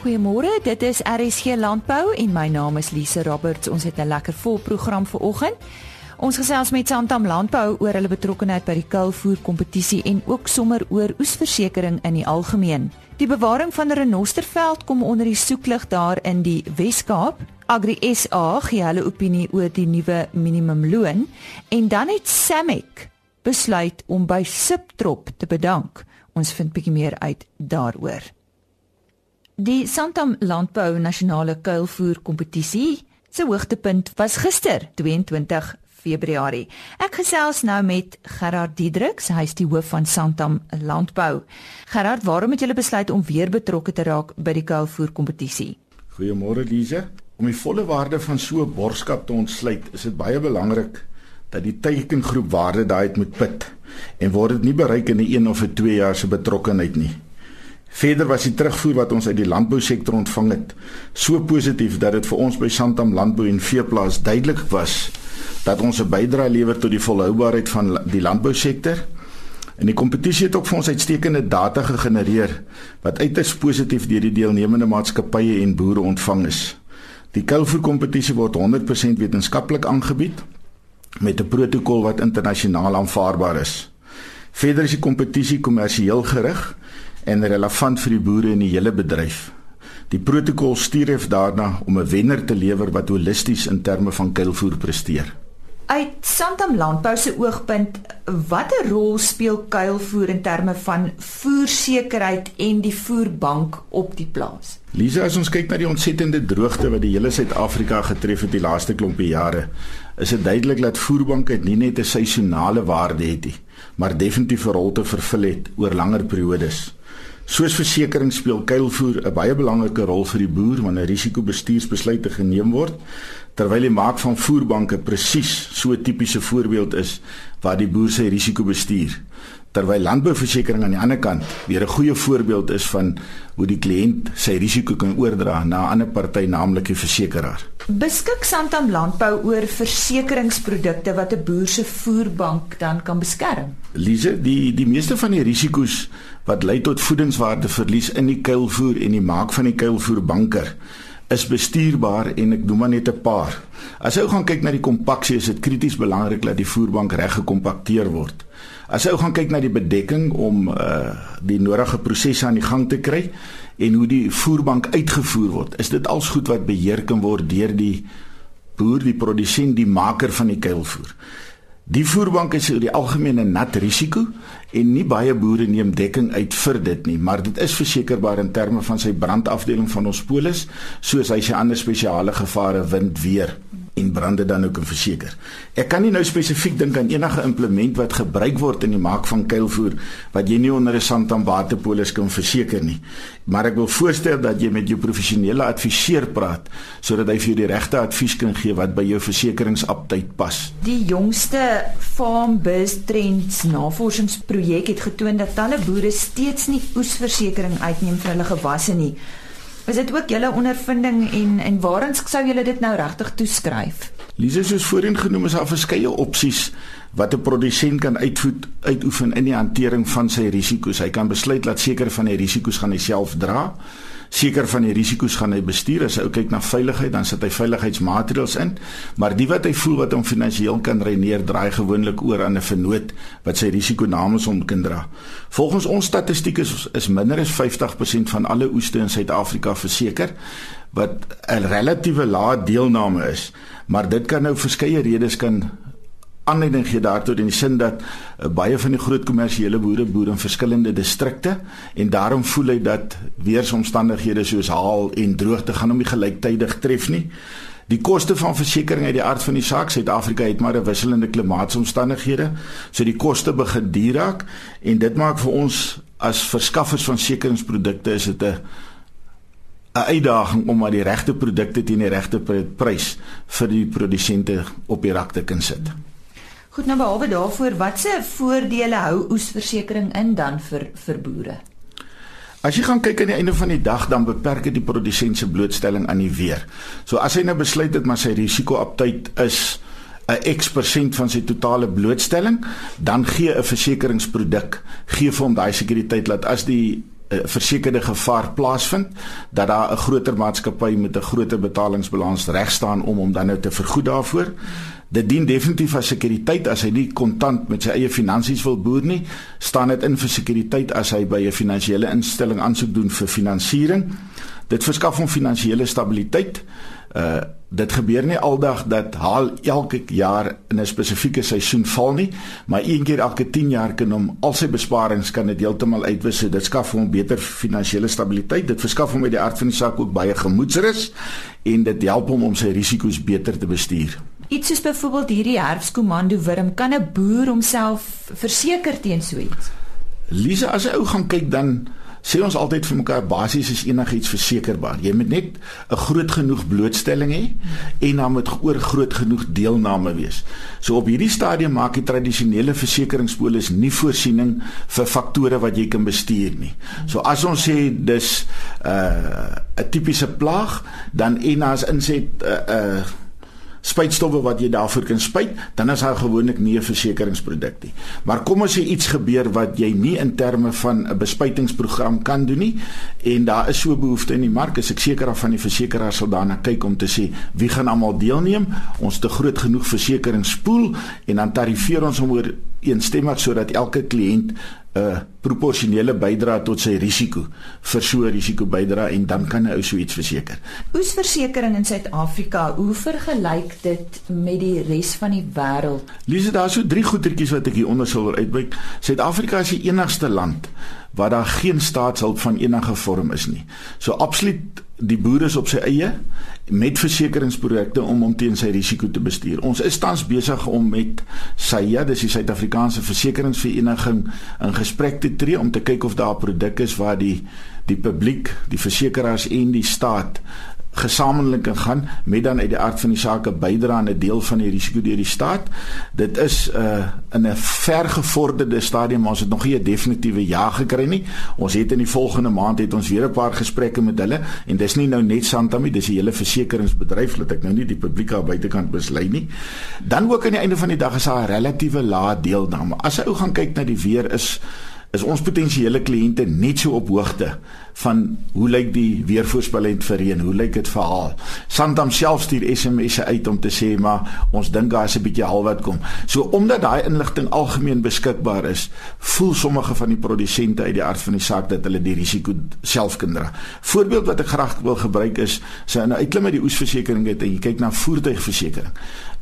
Goeiemôre, dit is RSG Landbou en my naam is Lise Roberts. Ons het 'n lekker vol program vir oggend. Ons gesels met Santam Landbou oor hulle betrokkeheid by die kuilvoer kompetisie en ook sommer oor oesversekering in die algemeen. Die bewaring van renosterveld kom onder die soeklig daar in die Wes-Kaap. Agri SA gee hulle opinie oor die nuwe minimumloon en dan het Samek besluit om by Subtrop te bedank. Ons vind bietjie meer uit daaroor. Die Santam Landbou Nasionale Kuilvoer Kompetisie se hoogtepunt was gister, 22 Februarie. Ek gesels nou met Gerard Diedriks, hy is die hoof van Santam Landbou. Gerard, waarom het julle besluit om weer betrokke te raak by die kuilvoer kompetisie? Goeiemôre Lize. Om die volle waarde van so 'n borskap te ontsluit, is dit baie belangrik dat die teikengroep waarde daai moet put en word dit nie bereik in 'n 1 of 'n 2 jaar se betrokkeheid nie. Verder was die terugvoer wat ons uit die landbousektor ontvang het so positief dat dit vir ons by Santam Landbou en Veeplaas duidelik was dat ons 'n bydrae lewer tot die volhoubaarheid van die landbousektor. En die kompetisie het ook vir ons uitstekende data gegenereer wat uiters positief deur die deelnemende maatskappye en boere ontvang is. Die kuilvoer kompetisie word 100% wetenskaplik aangebied met 'n protokol wat internasionaal aanvaarbaar is. Verder is die kompetisie kommersieel gerig en relevant vir die boere in die hele bedryf. Die protokol streef daarna om 'n wenner te lewer wat holisties in terme van kuilvoer presteer. Uit Santam Landbou se oogpunt, watter rol speel kuilvoer in terme van voersekerheid en die voerbank op die plaas? Lisa, as ons kyk na die ontsettende droogte wat die hele Suid-Afrika getref het die laaste klompie jare, is dit duidelik dat voerbanke nie net 'n seisonale waarde het nie, maar definitief 'n rol te vervul het oor langer periodes. Soos versekerings speel kuilvoer 'n baie belangrike rol vir die boer wanneer risikobestuursbesluite geneem word, terwyl die maak van voerbanke presies so 'n tipiese voorbeeld is waar die boer sy risiko bestuur. Terwyl landbouversekering aan die ander kant weer 'n goeie voorbeeld is van hoe die kliënt sy risiko kan oordra na 'n ander party, naamlik die versekeraar. Beskik Santam Landbou oor versekeringsprodukte wat 'n boer se voerbank dan kan beskerm. Lise, die die meeste van die risiko's wat lei tot voedingswaardeverlies in die kuilvoer en die maak van die kuilvoerbanker is bestuurbaar en ek noem maar net 'n paar. As jy gaan kyk na die kompaksie, is dit krities belangrik dat die voerbank reg gekompakteer word. As jy gaan kyk na die bedekking om uh die nodige prosesse aan die gang te kry en hoe die voerbank uitgevoer word, is dit als goed wat beheer kan word deur die boer, die produsent, die maker van die kuilvoer. Die voerbank is oor die algemeen 'n nat risiko en nie baie boere neem dekking uit vir dit nie, maar dit is versekerbaar in terme van sy brandafdeling van ons polis, soos hy sy ander spesiale gevare wind weer en brande dan ook verseker. Ek kan nie nou spesifiek dink aan enige implement wat gebruik word in die maak van kuilvoer wat jy nie onder 'n Santam waterpolis kan verseker nie. Maar ek wil voorstel dat jy met jou professionele adviseur praat sodat hy vir jou die regte advies kan gee wat by jou versekeringsaptyd pas. Die jongste Farm Biz Trends navorsingsprojek het getoon dat talle boere steeds nie oesversekering uitneem vir hulle gewasse nie. Is dit ook julle ondervinding en en waaraan sou julle dit nou regtig toeskryf? Lise soos voorheen genoem is daar verskeie opsies wat 'n produsent kan uitvoet uitoefen in die hantering van sy risiko's. Hy kan besluit dat sekere van die risiko's gaan hy self dra seker van die risiko's gaan hy bestuur. As hy kyk na veiligheid dan sit hy veiligheidsmaatreëls in. Maar die wat hy voel wat hom finansiëel kan reineer draai gewoonlik oor aan 'n vennoot wat sy risiko namens hom kan dra. Volgens ons statistiek is, is minder as 50% van alle oeste in Suid-Afrika verseker wat 'n relatiewe lae deelname is. Maar dit kan nou verskeie redes kan aanleiding gee daartoe in die sin dat uh, baie van die groot kommersiële boere boer in verskillende distrikte en daarom voel hy dat weeromstandighede soos haal en droogte gaan hom nie gelyktydig tref nie. Die koste van versekerings uit die aard van die saak, Suid-Afrika het maar 'n wisselende klimaatsomstandighede, so die koste begin duur raak en dit maak vir ons as verskaffers van sekeringsprodukte is dit 'n 'n uitdaging om maar die regte produkte teen die regte prys vir die produsente op die rak te kan sit. Hmm. Goed nou behalwe daarvoor, watse voordele hou oesversekering in dan vir vir boere? As jy gaan kyk aan die einde van die dag dan beperk dit die produsent se blootstelling aan die weer. So as hy nou besluit het maar sy risiko-aptyd is 'n X% van sy totale blootstelling, dan gee 'n versekeringsproduk gee vir hom daai sekuriteit dat as die 'n versekerde gevaar plaasvind dat daar 'n groter maatskappy met 'n groter betalingsbalans reg staan om hom dan nou te vergoed daarvoor. Dit dien definitief as sekuriteit as hy nie kontant met sy eie finansies wil boer nie, staan dit in vir sekuriteit as hy by 'n finansiële instelling aansoek doen vir finansiering. Dit verskaf hom finansiële stabiliteit. Uh dit gebeur nie aldag dat haal elke jaar in 'n spesifieke seisoen val nie, maar een keer elke 10 jaar kan hom al sy besparings kan dit heeltemal uitwis. So dit skaf hom beter finansiële stabiliteit. Dit verskaf hom uit die aard van die saak ook baie gemoedsrus en dit help hom om sy risiko's beter te bestuur. Iets soos byvoorbeeld hierdie herfskomando wurm kan 'n boer homself verseker teen so iets. Lisa, as jy ou gaan kyk dan sê ons altyd vir mekaar basies is enigiets versekerbaar. Jy moet net 'n groot genoeg blootstelling hê en dan moet oor groot genoeg deelname wees. So op hierdie stadium maak die tradisionele versekeringspolis nie voorsiening vir faktore wat jy kan bestuur nie. So as ons sê dis 'n uh, 'n tipiese plaag, dan en as inset 'n uh, uh, spuitstowwe wat jy daarvoor kan spuit, dan is daar gewoonlik nie 'n versekeringsproduk nie. Maar kom as iets gebeur wat jy nie in terme van 'n bespuitingsprogram kan doen nie en daar is so behoefte in die mark, is ek seker af van die versekeraar sal daarna kyk om te sê wie gaan almal deelneem. Ons te groot genoeg versekeringspool en dan tarifeer ons hom oor eensstemmig sodat elke kliënt 'n proporsionele bydrae tot sy risiko vir so 'n risiko bydra en dan kan hy ou so iets verseker. Oesversekering in Suid-Afrika, hoe vergelyk dit met die res van die wêreld? Lise, daar's so drie goetertjies wat ek hier onder sou wil uitbuig. Suid-Afrika is die enigste land waar daar geen staatshulp van enige vorm is nie. So absoluut die boere is op sy eie met versekeringsprodukte om om teen sy risiko te bestuur. Ons is tans besig om met SAIA, dis die Suid-Afrikaanse Versekeringsvereniging, in gesprek te tree om te kyk of daar 'n produk is waar die die publiek, die versekerings en die staat gesamentlik gaan met dan uit die aard van die saak 'n bydra aan 'n deel van die risiko deur die staat. Dit is uh in 'n vergevorderde stadium, ons het nog nie 'n definitiewe ja gekry nie. Ons het in die volgende maand het ons weer 'n paar gesprekke met hulle en dis nie nou net Santami, dis die hele versekeringsbedryf wat ek nou nie die publiek aan buitekant beslei nie. Dan ook aan die einde van die dag is daar 'n relatiewe lae deelname. As jy ou gaan kyk na die weer is is ons potensiële kliënte net so op hoogte van hoe lyk die weervoorspelling vir reën, hoe lyk dit vir haal. Santam self stuur SMS'e uit om te sê maar ons dink daar is 'n bietjie haal wat kom. So omdat daai inligting algemeen beskikbaar is, voel sommige van die produsente uit die aard van die saak dat hulle die risiko self kan dra. Voorbeeld wat ek graag wil gebruik is, sy nou uitklim met die oesversekering het en jy kyk na voertuigversekering,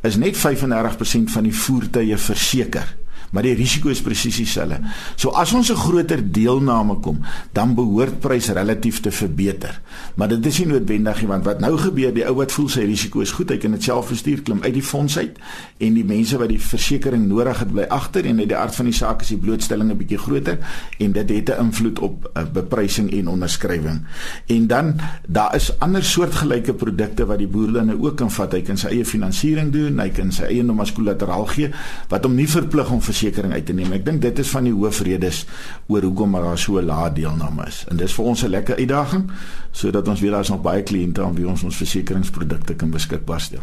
is net 35% van die voertuie verseker maar die risiko is presies dieselfde. So as ons 'n groter deelname kom, dan behoort prys relatief te verbeter. Maar dit is nie noodwendig nie want wat nou gebeur, die ou wat voel sy risiko is goed, hy kan dit self bestuur, klim uit die fonds uit en die mense wat die versekerings nodig het bly agter en uit die aard van die saak is die blootstelling 'n bietjie groter en dit het 'n invloed op uh, beprysing en onderskrywing. En dan daar is ander soortgelyke produkte wat die boer dan ook kan vat. Hy kan sy eie finansiering doen, hy kan sy eiendom as kollateraal gee wat hom nie verplig om versekerings uit te neem. Ek dink dit is van die hoofredes oor hoekom daar so lae deelname is. En dis vir ons 'n lekker uitdaging sodat ons weer daar's nog baie kliënte aan wie ons ons versekeringsprodukte kan beskikbaar stel.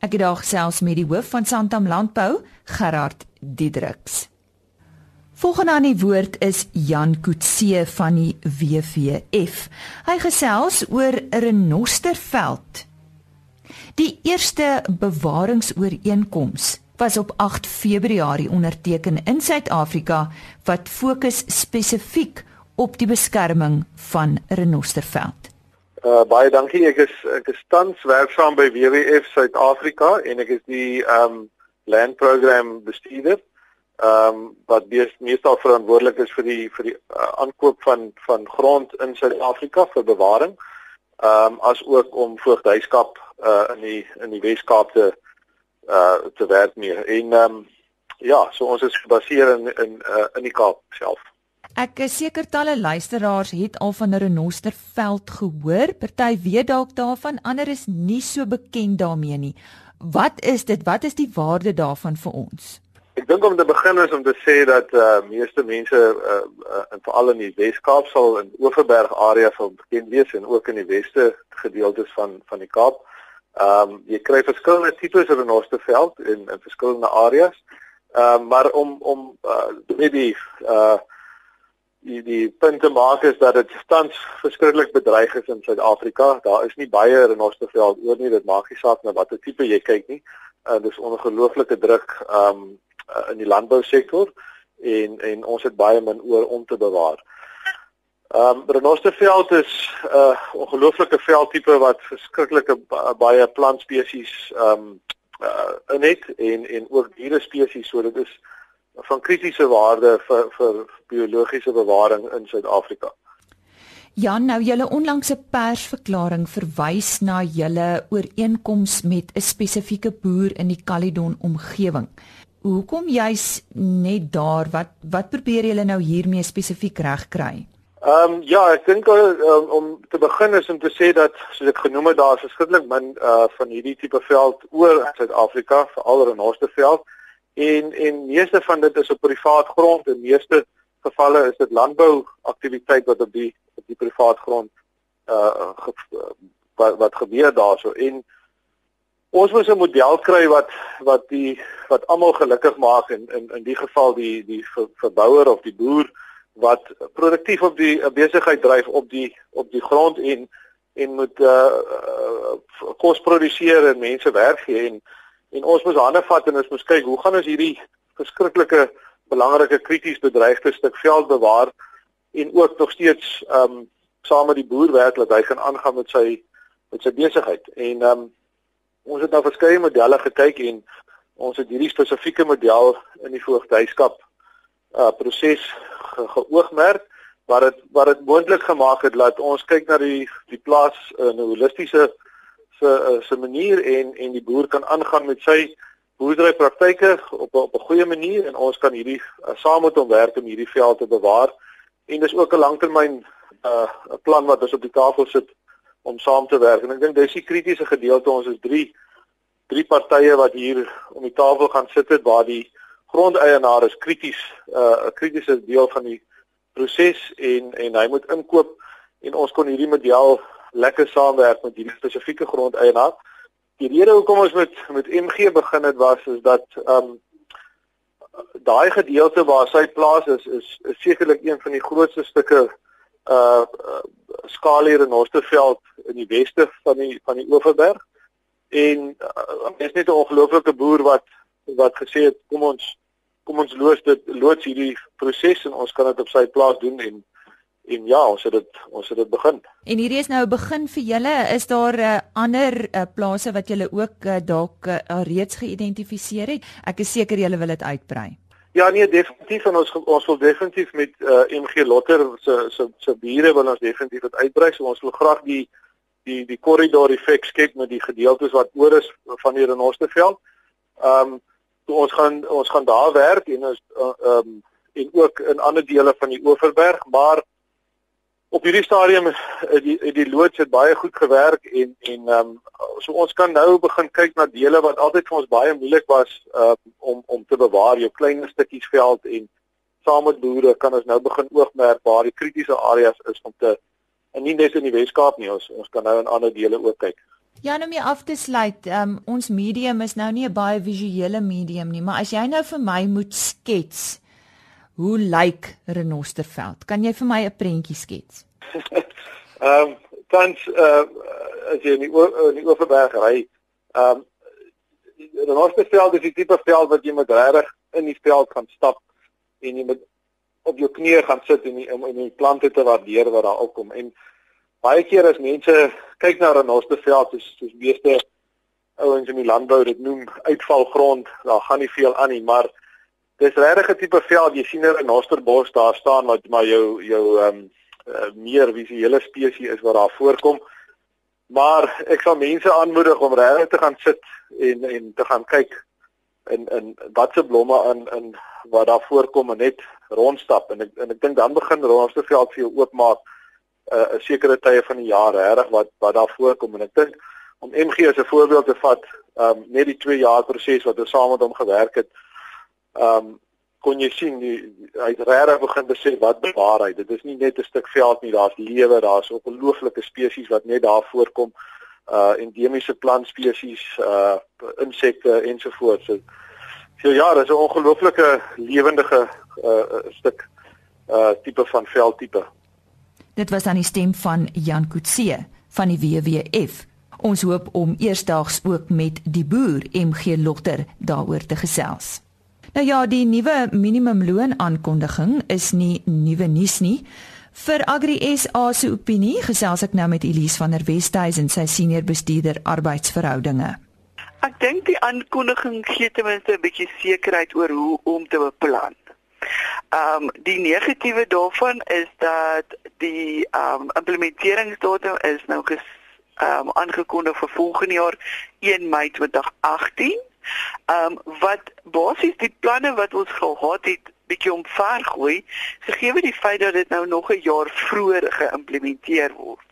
Ek het daag selfs met die hoof van Santam Landbou, Gerard Diedriks. Volgende aan die woord is Jan Kutse van die WWF. Hy gesels oor Renosterveld. Die eerste bewaringsooreenkoms was op 8 Februarie onderteken in Suid-Afrika wat fokus spesifiek op die beskerming van renosterveld. Uh baie dankie. Ek is ek is tans werksaam by WWF Suid-Afrika en ek is die um land program bestuurder. Um wat meestal verantwoordelik is vir die vir die uh, aankoop van van grond in Suid-Afrika vir bewaring. Um as ook om voogdyskap uh in die in die Wes-Kaap te uh te werk mee. En ehm um, ja, so ons is gebaseer in in uh, in die Kaap self. Ek is seker talle luisteraars het al van Renosterveld gehoor. Party weet dalk daarvan, ander is nie so bekend daarmee nie. Wat is dit? Wat is die waarde daarvan vir ons? Ek dink om te begin is om te sê dat uh meeste mense uh, uh veral in die Wes-Kaap sal in Oeverberg area sal bekend wees en ook in die weste gedeeltes van van die Kaap. Ehm um, jy kry verskillende tipes renosterveld in in verskillende areas. Ehm um, maar om om uh, met die uh die die punt te maak is dat dit tans verskriklik bedreig is in Suid-Afrika. Daar is nie baie renosterveld oor nie. Dit maak nie saak na watter tipe jy kyk nie. Uh dis ongelooflike druk um uh, in die landbousektor en en ons het baie min oor om te bewaar. Um renosterveld is 'n uh, ongelooflike veldtipe wat verskriklike baie plantspesies um uh, in het en en ook diere spesies so dit is van kritiese waarde vir vir biologiese bewaring in Suid-Afrika. Ja, nou julle onlangse persverklaring verwys na julle ooreenkoms met 'n spesifieke boer in die Caledon omgewing. Hoekom juis net daar? Wat wat probeer julle nou hiermee spesifiek regkry? Ehm um, ja, ek dink um, om te begin is om te sê dat soos ek genoem het daar is verskriklik min uh van hierdie tipe veld oor Suid-Afrika, veral renosterveld en en meeste van dit is op privaat grond en meeste gevalle is dit landbouaktiwiteit wat op die op die privaat grond uh ge, wat wat gebeur daarso. En ons moet 'n model kry wat wat die wat almal gelukkig maak en in in die geval die die verbouer of die boer wat produktief op die besigheid dryf op die op die grond en en moet uh, uh kos produseer en mense werk gee en en ons moet hande vat en ons moet kyk hoe gaan ons hierdie verskriklike belangrike krities bedreigde stuk veld bewaar en ook nog steeds um saam met die boer werk dat hy kan aangaan met sy met sy besigheid. En um ons het nou verskeie modelle gekyk en ons het hierdie spesifieke model in die voogdyskap uh proses ge geoogmerk wat dit wat dit moontlik gemaak het dat ons kyk na die die plaas in 'n holistiese se uh, se manier en en die boer kan aangaan met sy boerderypraktyke op op 'n goeie manier en ons kan hierdie uh, saam met hom werk om hierdie veld te bewaar. En dis ook 'n langtermyn 'n uh, plan wat ons op die tafel sit om saam te werk. En ek dink dis die kritiese gedeelte. Ons is drie drie partye wat hier om die tafel gaan sit het waar die grondeienaar is krities 'n uh, kritiese deel van die proses en en hy moet inkoop en ons kon hierdie model lekker saamwerk met hierdie spesifieke grondeienaar. Die rede hoekom ons met met MG begin het was is dat ehm um, daai gedeelte waar sy plaas is is, is sekerlik een van die grootste stukke uh, uh skaal hier in Oosterveld in die weste van die van die Oeverberg. En uh, is net 'n ongelooflike boer wat wat gesê het kom ons kom ons loos dit loods hierdie proses en ons kan dit op sy plaas doen en en ja, ons het dit ons het dit begin. En hierdie is nou 'n begin vir julle. Is daar uh, ander uh, plase wat julle ook uh, dalk uh, reeds geïdentifiseer het? Ek is seker julle wil dit uitbrei. Ja, nee, definitief en ons ons wil definitief met uh, MG Lotter se se se bure wil ons definitief dit uitbrei. So ons wil graag die die die korridor effek skep met die gedeeltes wat oor is van die Renosterveld. Ehm um, so ons gaan ons gaan daar werk en ons ehm uh, um, en ook in ander dele van die Oeverberg, maar op hierdie stadium eh, die die loods het baie goed gewerk en en ehm um, so ons kan nou begin kyk na dele wat altyd vir ons baie moeilik was uh, om om te bewaar jou klein stukkies veld en saam met boere kan ons nou begin oogmerk waar die kritiese areas is om te en nie net in die Weskaap nie ons ons kan nou in ander dele ook kyk. Ja, nou om mee af te sluit, um, ons medium is nou nie 'n baie visuele medium nie, maar as jy nou vir my moet skets Hoe lyk Renosterveld? Kan jy vir my 'n prentjie skets? Ehm um, tans uh as jy in die in die Oeverberg ry, ehm um, Renosterveld is die tipe veld wat jy met regtig in die veld gaan stap en jy moet op jou knieë gaan sit en om in die plante te waardeer wat daar opkom en baie keer as mense kyk na Renosterveld soos soos meeste ouens in die landbou dit noem uitvalgrond, daar gaan nie veel aan nie, maar Dis regtig 'n tipe veld. Jy sien 'n nosterbos daar staan wat maar jou jou ehm um, uh, meer visuele spesies is wat daar voorkom. Maar ek sal mense aanmoedig om regtig te gaan sit en en te gaan kyk in in watse blomme in in wat daar voorkom en net rondstap en ek en ek dink dan begin Roosterveld vir jou oopmaak uh, 'n sekere tye van die jaar regtig wat wat daar voorkom en ek dink om MG as 'n voorbeeld te vat, ehm um, net die 2 jaar proses wat ons saam met hom gewerk het ehm um, kon jy sien die hy het regtig begin besef wat bewaar hy. Dit is nie net 'n stuk veld nie, daar's lewe, daar's ongelooflike spesies wat net daar voorkom. Uh endemiese plantspesies, uh insekte ensovoorts. So, so ja, dit is 'n ongelooflike lewendige uh stuk uh tipe van veldtipe. Dit was dan die stem van Jan Kutse van die WWF. Ons hoop om eersdaags ook met die boer MG Lotter daaroor te gesels. Nou ja, die nuwe minimumloon aankondiging is nie nuwe nuus nie. Vir Agri SA se opinie gesels ek nou met Elise van der Westhuizen, sy senior bestuurder arbeidsverhoudinge. Ek dink die aankondiging gee ten minste 'n bietjie sekerheid oor hoe om te beplan. Ehm um, die negatiewe daarvan is dat die ehm um, implementeringsdatum is nou ges ehm um, aangekondig vir volgende jaar 1 Mei 2018. Ehm um, wat basies die planne wat ons gehad het bietjie omver gooi gegee die feit dat dit nou nog 'n jaar vroeër geïmplementeer word.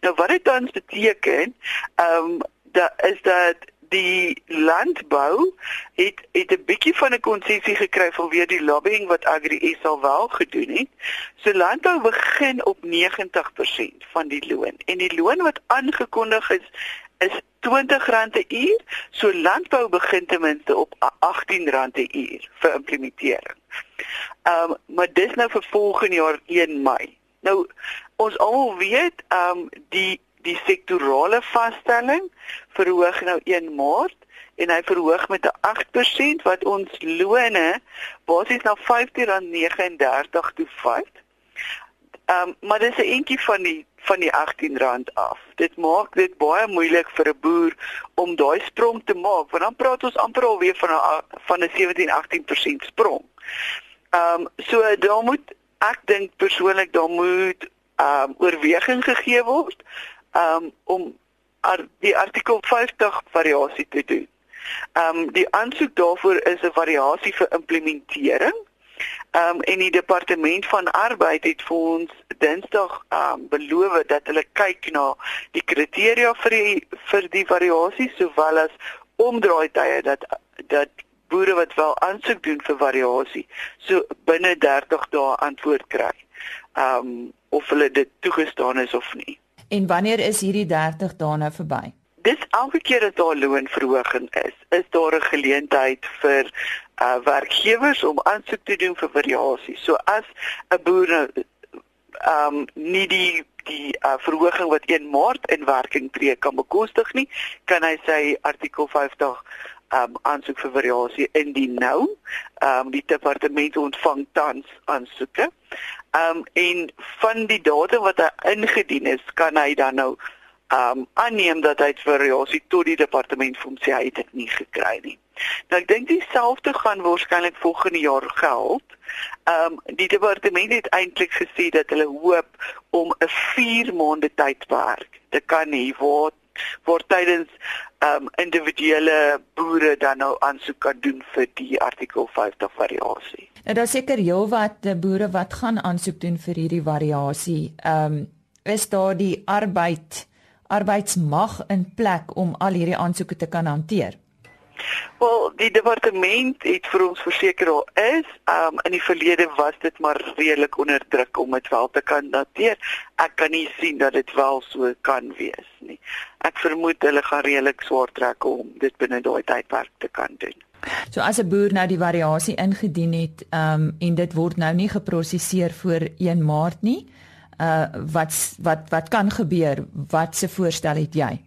Nou wat dit dan beteken, ehm um, dat is dat die landbou het het 'n bietjie van 'n konsessie gekry vanweer die lobbying wat Agri SA wel gedoen het. So landbou begin op 90% van die loon en die loon wat aangekondig is is R20 'n uur. So landbou begin ten minste op R18 'n uur vir implementering. Ehm um, maar dis nou vir volgende jaar 1 Mei. Nou ons almal weet ehm um, die die sektorale vaststelling verhoog nou 1 Maart en hy verhoog met 'n 8% wat ons lone basies na R15.39 toe vat. Ehm um, maar dis 'n entjie van die van die R18 af. Dit maak dit baie moeilik vir 'n boer om daai sprong te maak want dan praat ons amper al weer van 'n van 'n 17-18% sprong. Ehm um, so daar moet ek dink persoonlik daar moet ehm um, oorweging gegee word um, om ar die artikel 50 variasie te doen. Ehm um, die aansoek daarvoor is 'n variasie vir implementering. Ehm um, en die departement van arbeid het vir ons Dinsdag ehm um, beloof dat hulle kyk na die kriteria vir die vir die variasie sowel as omdraai tye dat dat boere wat wel aansoek doen vir variasie so binne 30 dae antwoord kry. Ehm um, of hulle dit toegestaan is of nie. En wanneer is hierdie 30 dae nou verby? Dis elke keer as daar loonverhoging is, is daar 'n geleentheid vir uh werkgewers om aansoek te doen vir variasie. So as 'n boer nou um nie die die uh, verhoging wat 1 Maart in werking tree kan bekostig nie, kan hy sy artikel 50 um aansoek vir variasie indien nou. Um die departement ontvang tans aansoeke. Um en van die data wat hy ingedien is, kan hy dan nou um aanneem dat hy variasie tot die departement vir hom sê hy het dit nie gekry nie. Nou ek dink dieselfde gaan waarskynlik volgende jaar geld. Um die departement het eintlik gesê dat hulle hoop om 'n 4 maande tydperk te kan hê waar waar tydens um individuele boere dan nou aansoek kan doen vir die artikel 50 variasie. Nou daar seker heelwat eh, boere wat gaan aansoek doen vir hierdie variasie. Um is daar die arbeid arbeidsmag in plek om al hierdie aansoeke te kan hanteer? Wel, die departement het vir ons verseker al is, um in die verlede was dit maar redelik onder druk om dit wel te kan dateer. Ek kan nie sien dat dit wel so kan wees nie. Ek vermoed hulle gaan redelik swaar trek om dit binne daai tydperk te kan doen. So as 'n boer nou die variasie ingedien het, um en dit word nou nie geprosesseer voor 1 Maart nie, uh wat wat wat kan gebeur? Wat se voorstel het jy?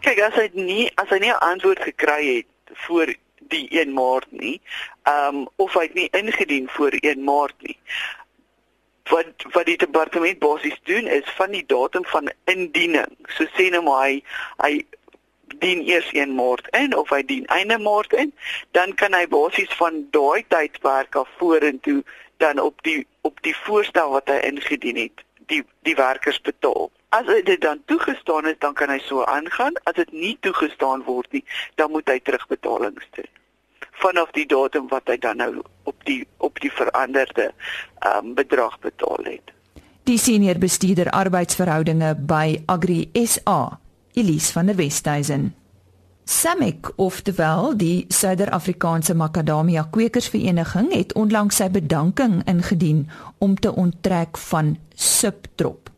Kyk, as hy nie as hy nie 'n antwoord gekry het voor die 1 Maart nie. Ehm um, of hy het nie ingedien voor 1 Maart nie. Wat wat die departement basies doen is van die datum van indiening. So sê nou maar hy hy dien eers 1 Maart in of hy dien einde Maart in, dan kan hy basies van daai tydperk af vorentoe dan op die op die voorstel wat hy ingedien het, die die werkers betaal. As dit dan toegestaan is, dan kan hy so aangaan. As dit nie toegestaan word nie, dan moet hy terugbetalings doen. Vanaf die datum wat hy dan nou op die op die veranderde ehm um, bedrag betaal het. Die senior bestuurder arbeidsverhoudinge by Agri SA, Elise van der Westhuizen. Samek oftewel die Suider-Afrikaanse Makadamia Kwekersvereniging het onlangs sy bedanking ingedien om te onttrek van subtrop.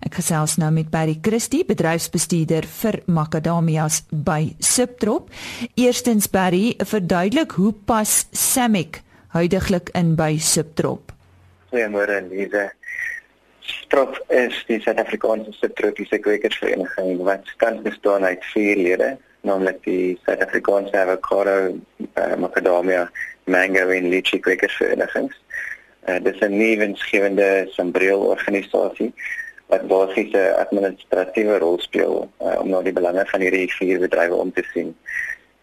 Ek gesels nou met Barry Christie, bedryfsbestuurder vir Macadamias by Subtrop. Eerstens Barry, verduidelik hoe pas Samek huidigelik in by Subtrop? Goeiemôre Lize. Strop is die Suid-Afrikaanse subtropiese kwekersvereniging wat tans bestaan uit vier lede, naamlik die Suid-Afrikaanse avocado, uh, macadamia, mango en lychee kwekersverenigings. Uh, dit is 'n nuwensgewende sambreel organisasie wat basies 'n administratiewe rol speel uh, om na die belange van hierdie vier bedrywe om te sien.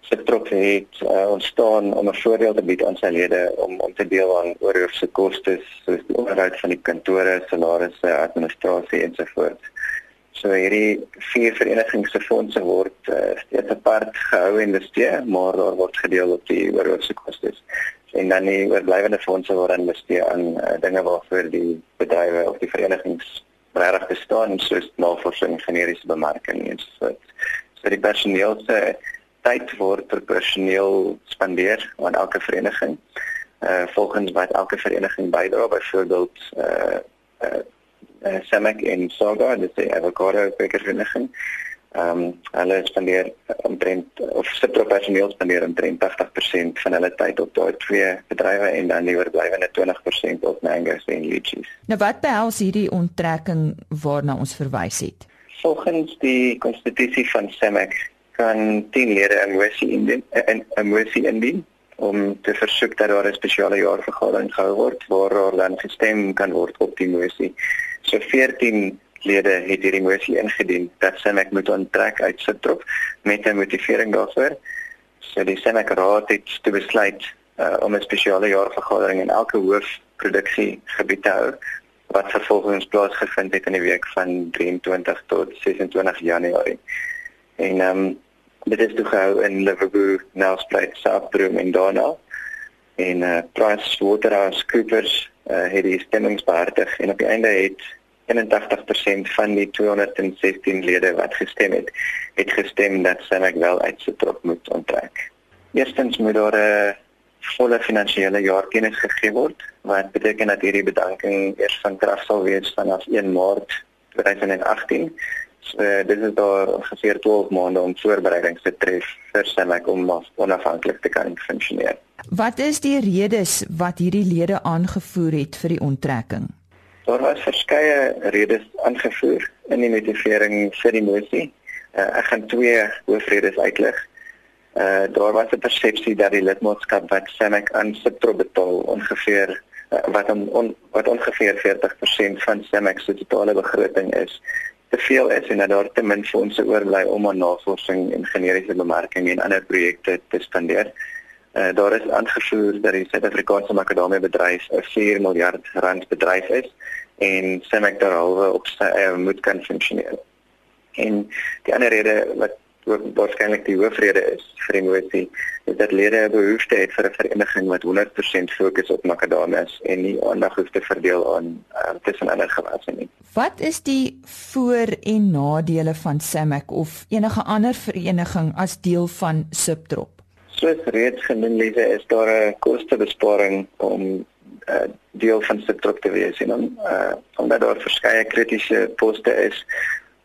Subtrop het uh, ontstaan om 'n voordeel te bied aan sy lede om om te deel aan oorhoofse kostes soos die onderhoud van die kantore, salarisse, administrasie ensovoorts. So hierdie vier verenigings se fondse word uh, steeds apart gehou en bestee, maar daar word gedeel op die oorhoofse kostes. En dan die oorblywende fondse word dan bestee aan uh, dinge waarvoor die bedrywe of die verenigings regtig bestaan, soos navorsing, generiese bemarking ensovoorts. So die personeel se tyd word proporsioneel spandeer aan elke vereniging. Uh volgens wat elke vereniging bydra, byvoorbeeld uh uh, uh Samek en Saga, dit is 'n avocado kwekersvereniging. Ehm um, hulle spandeer omtrent of se professioneel spandeer omtrent 80% van hulle tyd op daai twee bedrywe en dan die oorblywende 20% op mangoes en lychees. Nou wat behels hierdie onttrekking waarna ons verwys het? Volgens die konstitusie van Samek kan 10 lede 'n moesie indien en 'n moesie indien om te versoek dat daar 'n spesiale jaarvergadering gehou word waar daar dan gestem kan word op die moesie. So 14 lede het hierdie moesie ingedien dat Senek moet onttrek uit Sitrop met 'n motivering daarvoor. So die Senek raad het toe besluit uh, om 'n spesiale jaarvergadering in elke hoofproduksie gebied te hou wat vervolgens plaasgevind het in die week van 23 tot 26 Januarie. En ehm um, dit is toe gehou in Liverpool, Nelspruit, Southbroom en Donau. En uh Price Waterhouse Coopers uh, het die stemmings behartig en op die einde het 81% van die 216 lede wat gestem het, het gestem dat Samek wel uit sy trop moet onttrek. Eerstens moet daar 'n volle finansiële jaarkennis gegee word wat beteken dat hierdie bedanking eers van krag sal wees vanaf 1 Maart 2018 So, dit is daar ongeveer 12 maande om voorbereidings te tref vir Semek om onafhanklik te kan funksioneer. Wat is die redes wat hierdie lede aangevoer het vir die onttrekking? Daar was verskeie redes aangevoer in die motivering vir die motie. Uh, ek gaan twee hoofredes uitlig. Uh daar was 'n persepsie dat die lidmaatskap wat Semek aan Siptro betaal ongeveer uh, wat om on, wat ongeveer 40% van Semek se totale begroting is te veel is en dat daar te min fondse oorbly om aan navorsing en generiese bemarking en ander projekte te spandeer. Uh, daar is aangevoer dat die Suid-Afrikaanse makadamia bedryf 'n 4 miljard rand bedryf is en Semek daaroor op sy eie moet kan funksioneer. En die ander rede wat waarskynlik die hoofrede is vir die motie is dat lede 'n behoefte het vir 'n vereniging wat 100% fokus op makadamias en nie aandag hoef te verdeel aan uh, tussen ander gewasse nie. Wat is die voor- en nadele van SAMAC of enige ander vereniging as deel van Subtrop? Soos reeds genoem Lize, is daar 'n kostebesparing om uh, deel van Subtrop te wees en om uh, omdat daar verskeie kritiese poste is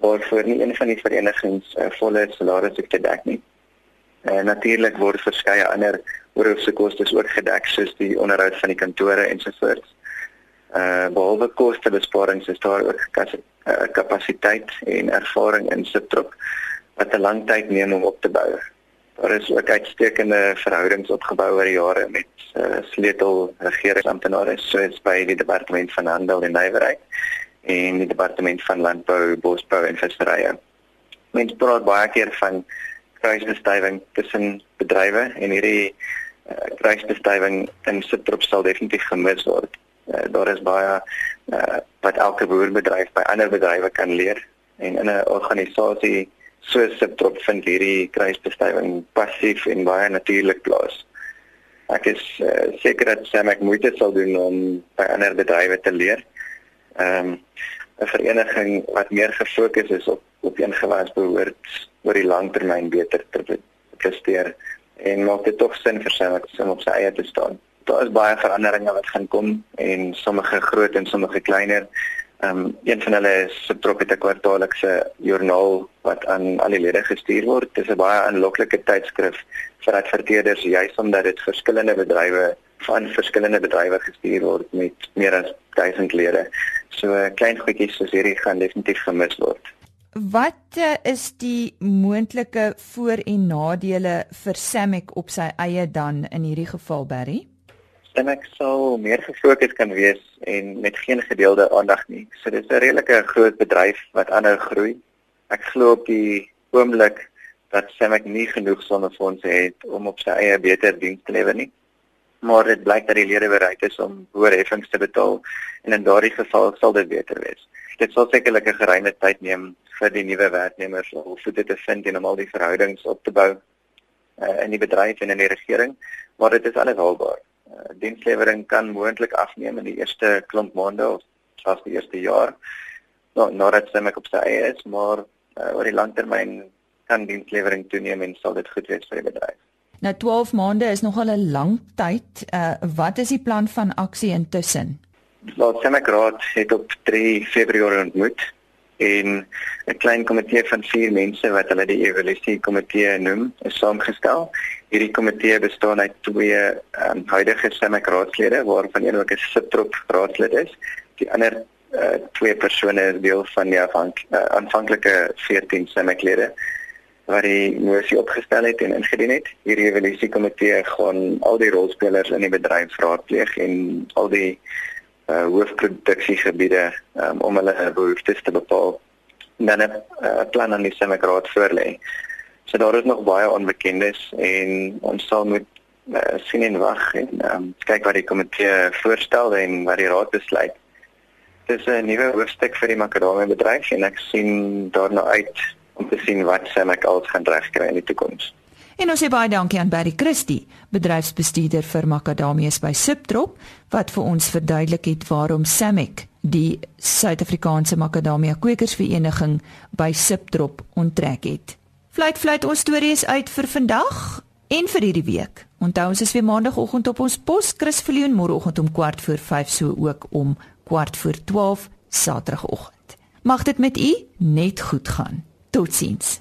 waarvoor nie een van die verenigings uh, volle salaris hoef te dek nie. En uh, natuurlik word verskeie ander oorhoofse kostes ook gedek soos die onderhoud van die kantore ensovoorts. Uh behalwe kostebesparings is daar ook kapasiteit en ervaring in Subtrop wat 'n lang tyd neem om op te bou. Daar is ook uitstekende verhoudings opgebou oor jare met uh, sleutel regeringsamptenare soos by die departement van handel en nywerheid en die departement van landbou, bosbou en visserye. Mense praat baie keer van kruisbestuiving tussen bedrywe en hierdie uh, kruisbestuiving in Sitrop sal definitief gemis word. Uh, daar is baie uh, wat elke boerbedryf by ander bedrywe kan leer en in 'n organisasie so Sitrop vind hierdie kruisbestuiving passief en baie natuurlik plaas. Ek is uh, seker dat Samek moeite sal doen om by ander bedrywe te leer ehm um, 'n vereniging wat meer gefokus is op op ingewas behoort oor die langtermyn beter te presteer en maak dit tog sin vir sy om op sy eie te staan. Daar is baie veranderinge wat gaan kom en sommige groot en sommige kleiner. Ehm um, een van hulle is se Prophet kwartaallikse joernaal wat aan al die lede gestuur word. Dit is 'n baie aanloklike tydskrif vir adverteerders juis omdat dit verskillende bedrywe van verskillende bedrywe gestuur word met meer as 1000 lede. So klein goedjies soos hierdie gaan definitief gemis word. Wat uh, is die moontlike voor- en nadele vir Samick op sy eie dan in hierdie geval Barry? Samick sou meer gefokus kan wees en met geen gedeelde aandag nie. So dis 'n redelike groot bedryf wat aanhou groei. Ek glo op die oomblik dat Samick nie genoeg sondefondse het om op sy eie beter diens te lewer nie maar dit blyk dat die lede bereid is om hoër heffings te betaal en in daardie geval sal dit beter wees. Dit sal sekerlik 'n geruime tyd neem vir die nuwe werknemers om voete te vind en om al die verhoudings op te bou uh, in die bedryf en in die regering, maar dit is alles haalbaar. Uh, dienslewering kan moontlik afneem in die eerste klomp maande of selfs die eerste jaar. Nou, nadat sy met op sy eie is, maar uh, oor die langtermyn kan dienslewering toeneem en sal dit goed wees vir die bedryf. Nou 12 maande is nogal 'n lang tyd. Uh wat is die plan van aksie intussen? Laat Semek Raad het op 3 Februarie ontmoet en 'n klein komitee van 4 mense wat hulle die evaluasie komitee noem, is saamgestel. Hierdie komitee bestaan uit twee um, huidige Semek Raadslede waarvan een ook 'n subtrop raadslid is. Die ander uh, twee persone is deel van die aanvank, uh, aanvanklike 14 Semek lede wat die moesie opgestel het en ingedien het. Hierdie evaluasie komitee gaan al die rolspelers in die bedryf raadpleeg en al die uh, hoofproduksiegebiede um, om hulle behoeftes te bepaal. Dan 'n uh, plan aan die Semigraad voorlê. So daar is nog baie onbekendes en ons sal moet uh, sien en wag en um, kyk wat die komitee voorstel en wat die raad besluit. Dit is 'n nuwe hoofstuk vir die makadamia bedryf en ek sien daarna uit om te sien wat Samek als gaan regkry in die toekoms. En ons sê baie dankie aan Barry Christie, bedryfsbestuurder vir Macadamias by Subtrop, wat vir ons verduidelik het waarom Samek, die Suid-Afrikaanse Macadamia Kwekersvereniging by Subtrop onttrek het. Fluit fluit ons stories uit vir vandag en vir hierdie week. Onthou ons is weer maandagooggend op ons pos Chris Viljoen môreoggend om kwart voor 5 so ook om kwart voor 12 Saterdagoggend. Mag dit met u net goed gaan. Totsiens.